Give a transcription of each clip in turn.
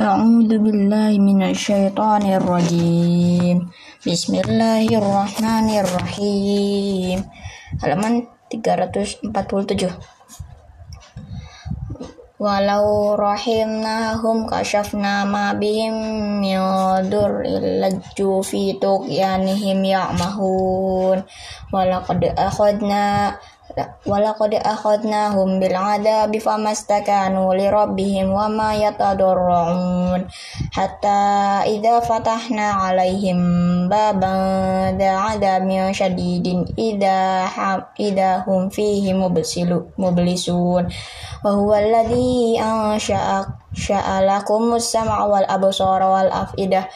أعوذ بالله من الشيطان الرجيم بسم الله الرحمن الرحيم halaman 347 Walau rahimnahum kashafna ma bihim min dur illajju fi tuqyanihim ya'mahun walaqad akhadna ولقد أخذناهم بالعذاب فما استكانوا لربهم وما يتضرعون حتى إذا فتحنا عليهم بابا ذا عذاب شديد إذا إذا هم فيه مبلسون وهو الذي أنشأ لكم السمع والأبصار والأفئدة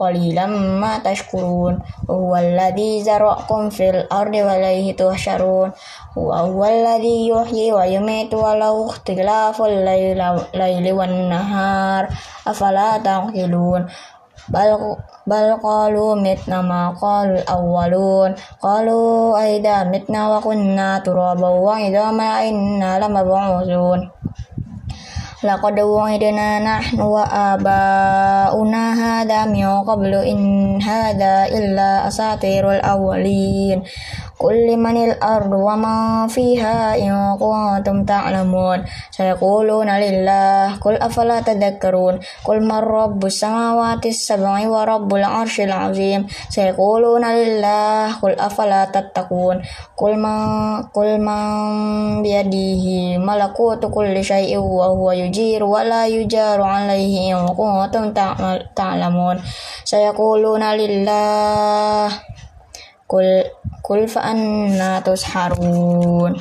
qalilan ma tashkurun huwa alladhi zara'akum fil ardi wa ilayhi tuhsyarun huwa alladhi yuhyi wa yumitu wa lahu ikhtilaful layli wan nahar afala taqilun bal bal qalu mitna ma qal awwalun qalu aida mitna wa Laqad wa'idna nahnu wa aba'una hadha min qablu in hadha illa asatirul awwalin قل لمن الأرض وما فيها إن كنتم تعلمون. سيقولون لله قل أفلا تذكرون؟ قل من رب السماوات السبع ورب العرش العظيم؟ سيقولون لله قل أفلا تتقون؟ قل من قل من بيده ملكوت كل شيء وهو يجير ولا يجار عليه إن كنتم تعلمون. سيقولون لله Kul kul fa anna tusharun.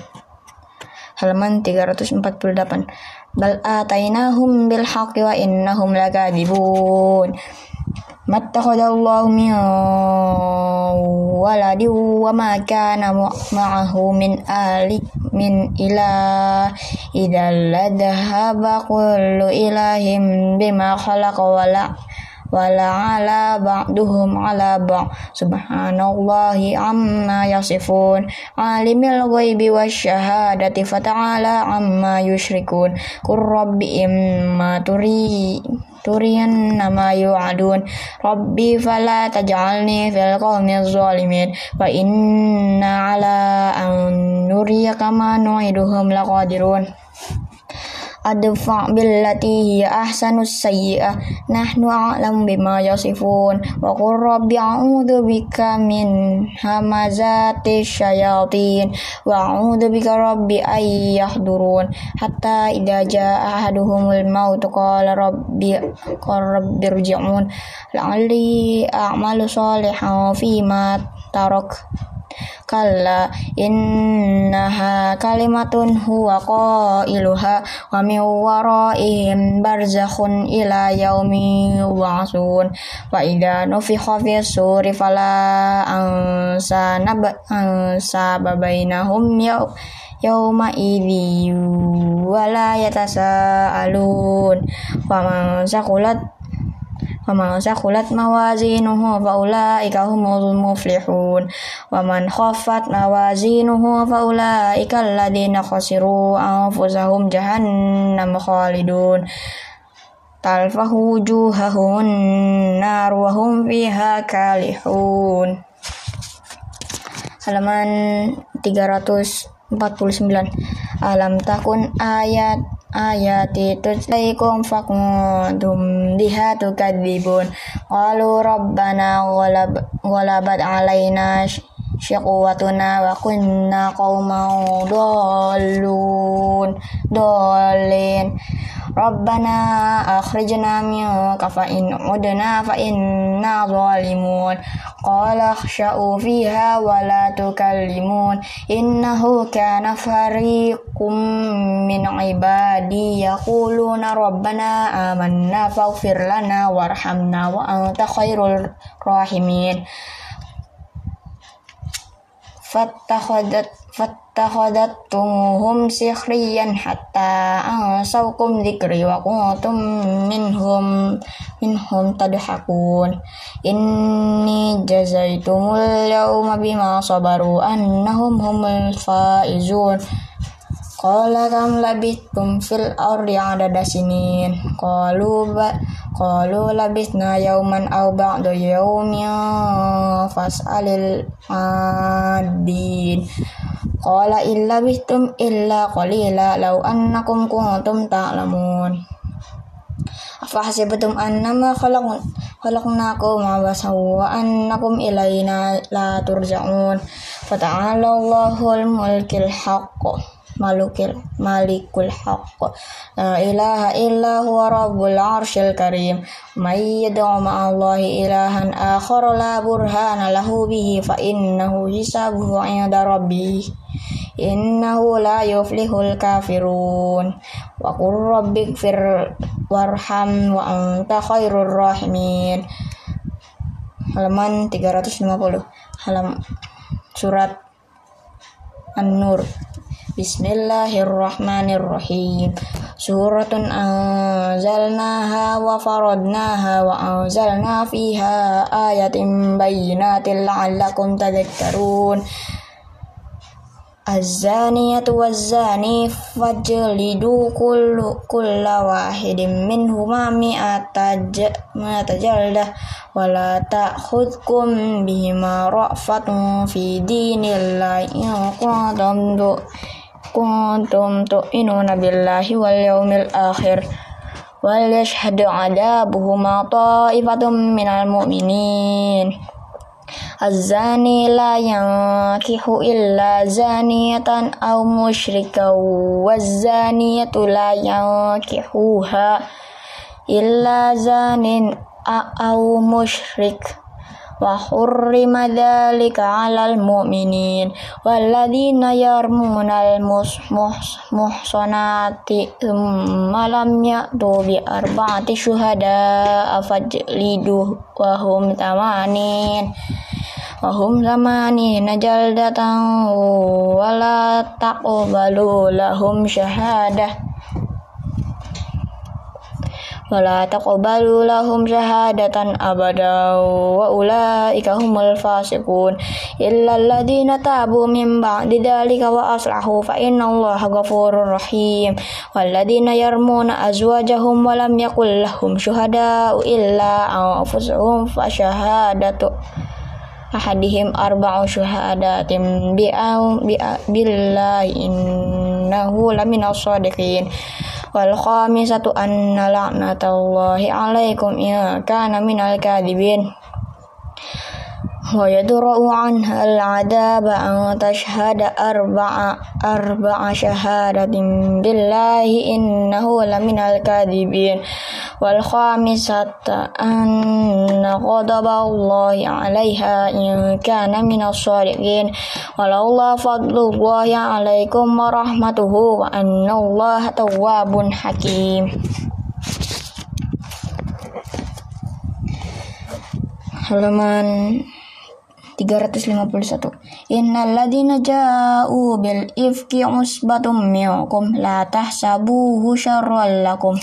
Halaman 348. Bal atainahum bil haqqi wa innahum lakadzibun. Mattakhadallahu min waladi wa ma kana ma'ahu min ali min ilah idzal ladhaba kullu ilahim bima khalaqa wala ala ba'duhum ala ba' subhanallahi amma yasifun. Alimil ghaibi wasyahadati fata'ala amma yushrikun. Qur rabbi imma turi turian nama yu'adun. Rabbi fala taj'alni fil qawmi zalimin. Wa inna ala an nuriyaka ma nu'iduhum laqadirun adfa billati hiya ahsanus sayyi'ah nahnu a'lam bima yasifun. Wa qur rabbi a'udzu bika min hamazati syayatin. Wa a'udzu bika rabbi ay yahdurun. Hatta idza jaa ahaduhumul maut qala rabbi qala rabbi irji'un. La'alli a'malu salihan fi ma tarak kalla innaha kalimatun huwa qailuha wa min waraihim barzakhun ila yaumi yub'atsun wa idza nufikha fi suri fala ansa nab ansa babainahum yaum yauma idzi wala yatasaalun. Faman saqulat faman saqulat mawazinuhu fa ulaika humul muflihun. Wa man khaffat mawazinuhu fa ulaika alladziina khasiru anfusahum jahannam khalidun. Talfahu wujuhahum nar wa hum fiha kalihun. Halaman 349 alam takun ayat آياتي تتليكم فكنتم بها تكذبون قالوا ربنا غلب غلبت علينا شقوتنا وكنا قوما ضالون ضالين Rabbana akhrijna minka fa in udna fa inna zalimun qala khsha'u fiha wa la tukallimun innahu kana fariqum min ibadi yaquluna rabbana amanna faghfir lana warhamna fattakhadat fattakhadatumuhum sikhriyan hatta ansawkum dzikri wa kuntum minhum minhum tadhakun inni jazaitumul yawma bima sabaru annahum humul faizun Qala kam labithum fil ardi adada sinin Qalu ba Qalu labithna yauman aw ba'da yaumin fas'alil adin. Qala illa bithum illa qalila law annakum kuntum ta'lamun. Afahasibatum annama khalaq khalaqnakum abasan wa annakum ilayna la turja'un. Fata'ala Allahul mulkil haqq malikul malikul haqq. La ilaha illa huwa rabbul arsyil karim. May yad'u ma'allahi ilahan akhar la burhana lahu bihi fa innahu hisabuhu 'inda rabbih. Innahu la yuflihul kafirun. Wa qur rabbighfir warham wa anta khairur rahimin. Halaman 350 halaman surat An-Nur بسم الله الرحمن الرحيم سورة أنزلناها وفرضناها وأنزلنا فيها آية بينات لعلكم تذكرون الزانية والزاني فاجلدوا كل, كل واحد منهما مئة جلدة ولا تأخذكم بهما رأفة في دين الله إن كنتم تؤمنون kuntum tu'minuna billahi wal yawmil akhir. Wal yashhadu adabuhuma ta'ifatum minal mu'minin. Az-zani la yankihu illa zaniyatan aw musyrika waz-zaniyatu la yankihuha illa zanin aw musyrik wa hurrima dzalika 'alal mu'minin walladzina yarmunal muhsanati thumma lam ya'tu bi arba'ati syuhada fajlidu wa hum tamanin wa hum tamanin jaldatan wala taqbalu lahum syahadah wala taqbalu lahum syahadatan abada wa ulaika humul fasiqun. Illa alladhina tabu min ba'di dhalika wa aslahu fa innallaha ghafurur rahim. Walladhina yarmuna azwajahum wa lam yakul lahum syuhada'u illa anfusuhum fa syahadatu ahadihim arba'u syuhadatin bi'au billahi innahu lamina shadiqin wal khamisatu anna la'natallahi alaikum in kana minal kadibin wa yadra'u anha al-'adaba an tashhada arba'a arba'a syahadatin billahi innahu laminal kadibin wal khamisata anna ghadaballahi 'alaiha in kana minas shadiqin walaula fadlullahi 'alaikum wa rahmatuhu wa annallaha tawwabun hakim halaman 351 Innal ladina ja'u bil ifki usbatum minkum la tahsabuhu syarran lakum.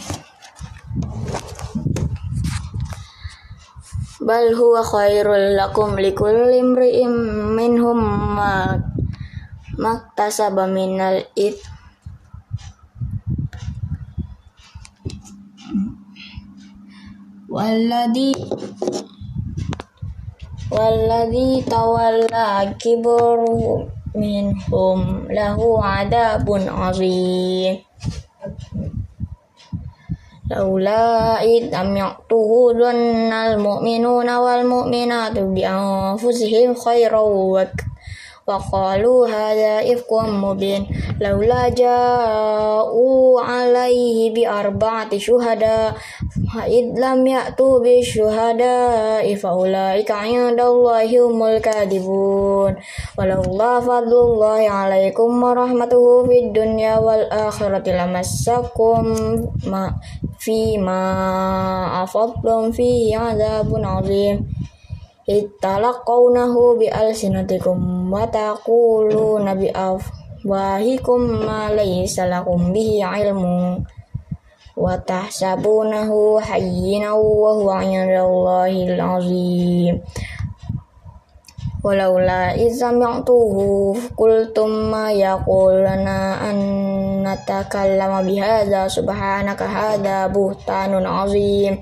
Bal huwa khairul lakum likulli imri'in minhum ma maktasaba minal ith. Walladhi والذي تولى كبر منهم له عذاب عظيم. لولا إذ سمعته ظن المؤمنون والمؤمنات بأنفسهم خيرا وك وقالوا هذا إفك مبين لولا جاءوا عليه بأربعة شهداء فإذ لم يأتوا بالشهداء فأولئك عند الله هم الكاذبون ولولا فضل الله عليكم ورحمته في الدنيا والآخرة لمسكم فيما أفضتم فيه عذاب عظيم italaqawnahu bi alsinatikum wa taquluna bi afwahikum ma laysa lakum bihi ilmu wa tahsabunahu hayyinan wa huwa 'indallahi al-'azim. Walaula izam ya'tuhu qultum ma yaquluna an natakallama bihadza subhanaka hadza buhtanun azim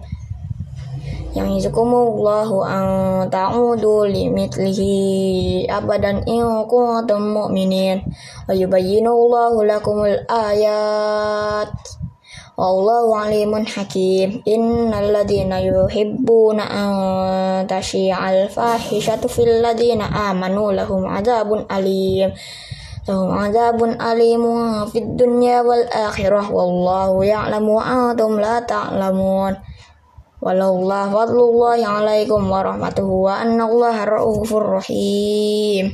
ya'izukumullahu an ta'udu limithlihi abadan in kuntum mu'minin. Wa yubayyinullahu lakumul ayat. Wallahu alimun hakim. Innal ladhina yuhibbuna an tashi'al fahishatu fil ladhina amanu lahum azabun alim. Lahum azabun alimun fid dunya wal akhirah. Wallahu ya'lamu wa antum la ta'lamun Wallahu fadlullahi alaikum warahmatuhu wa annallaha ra'ufur rahim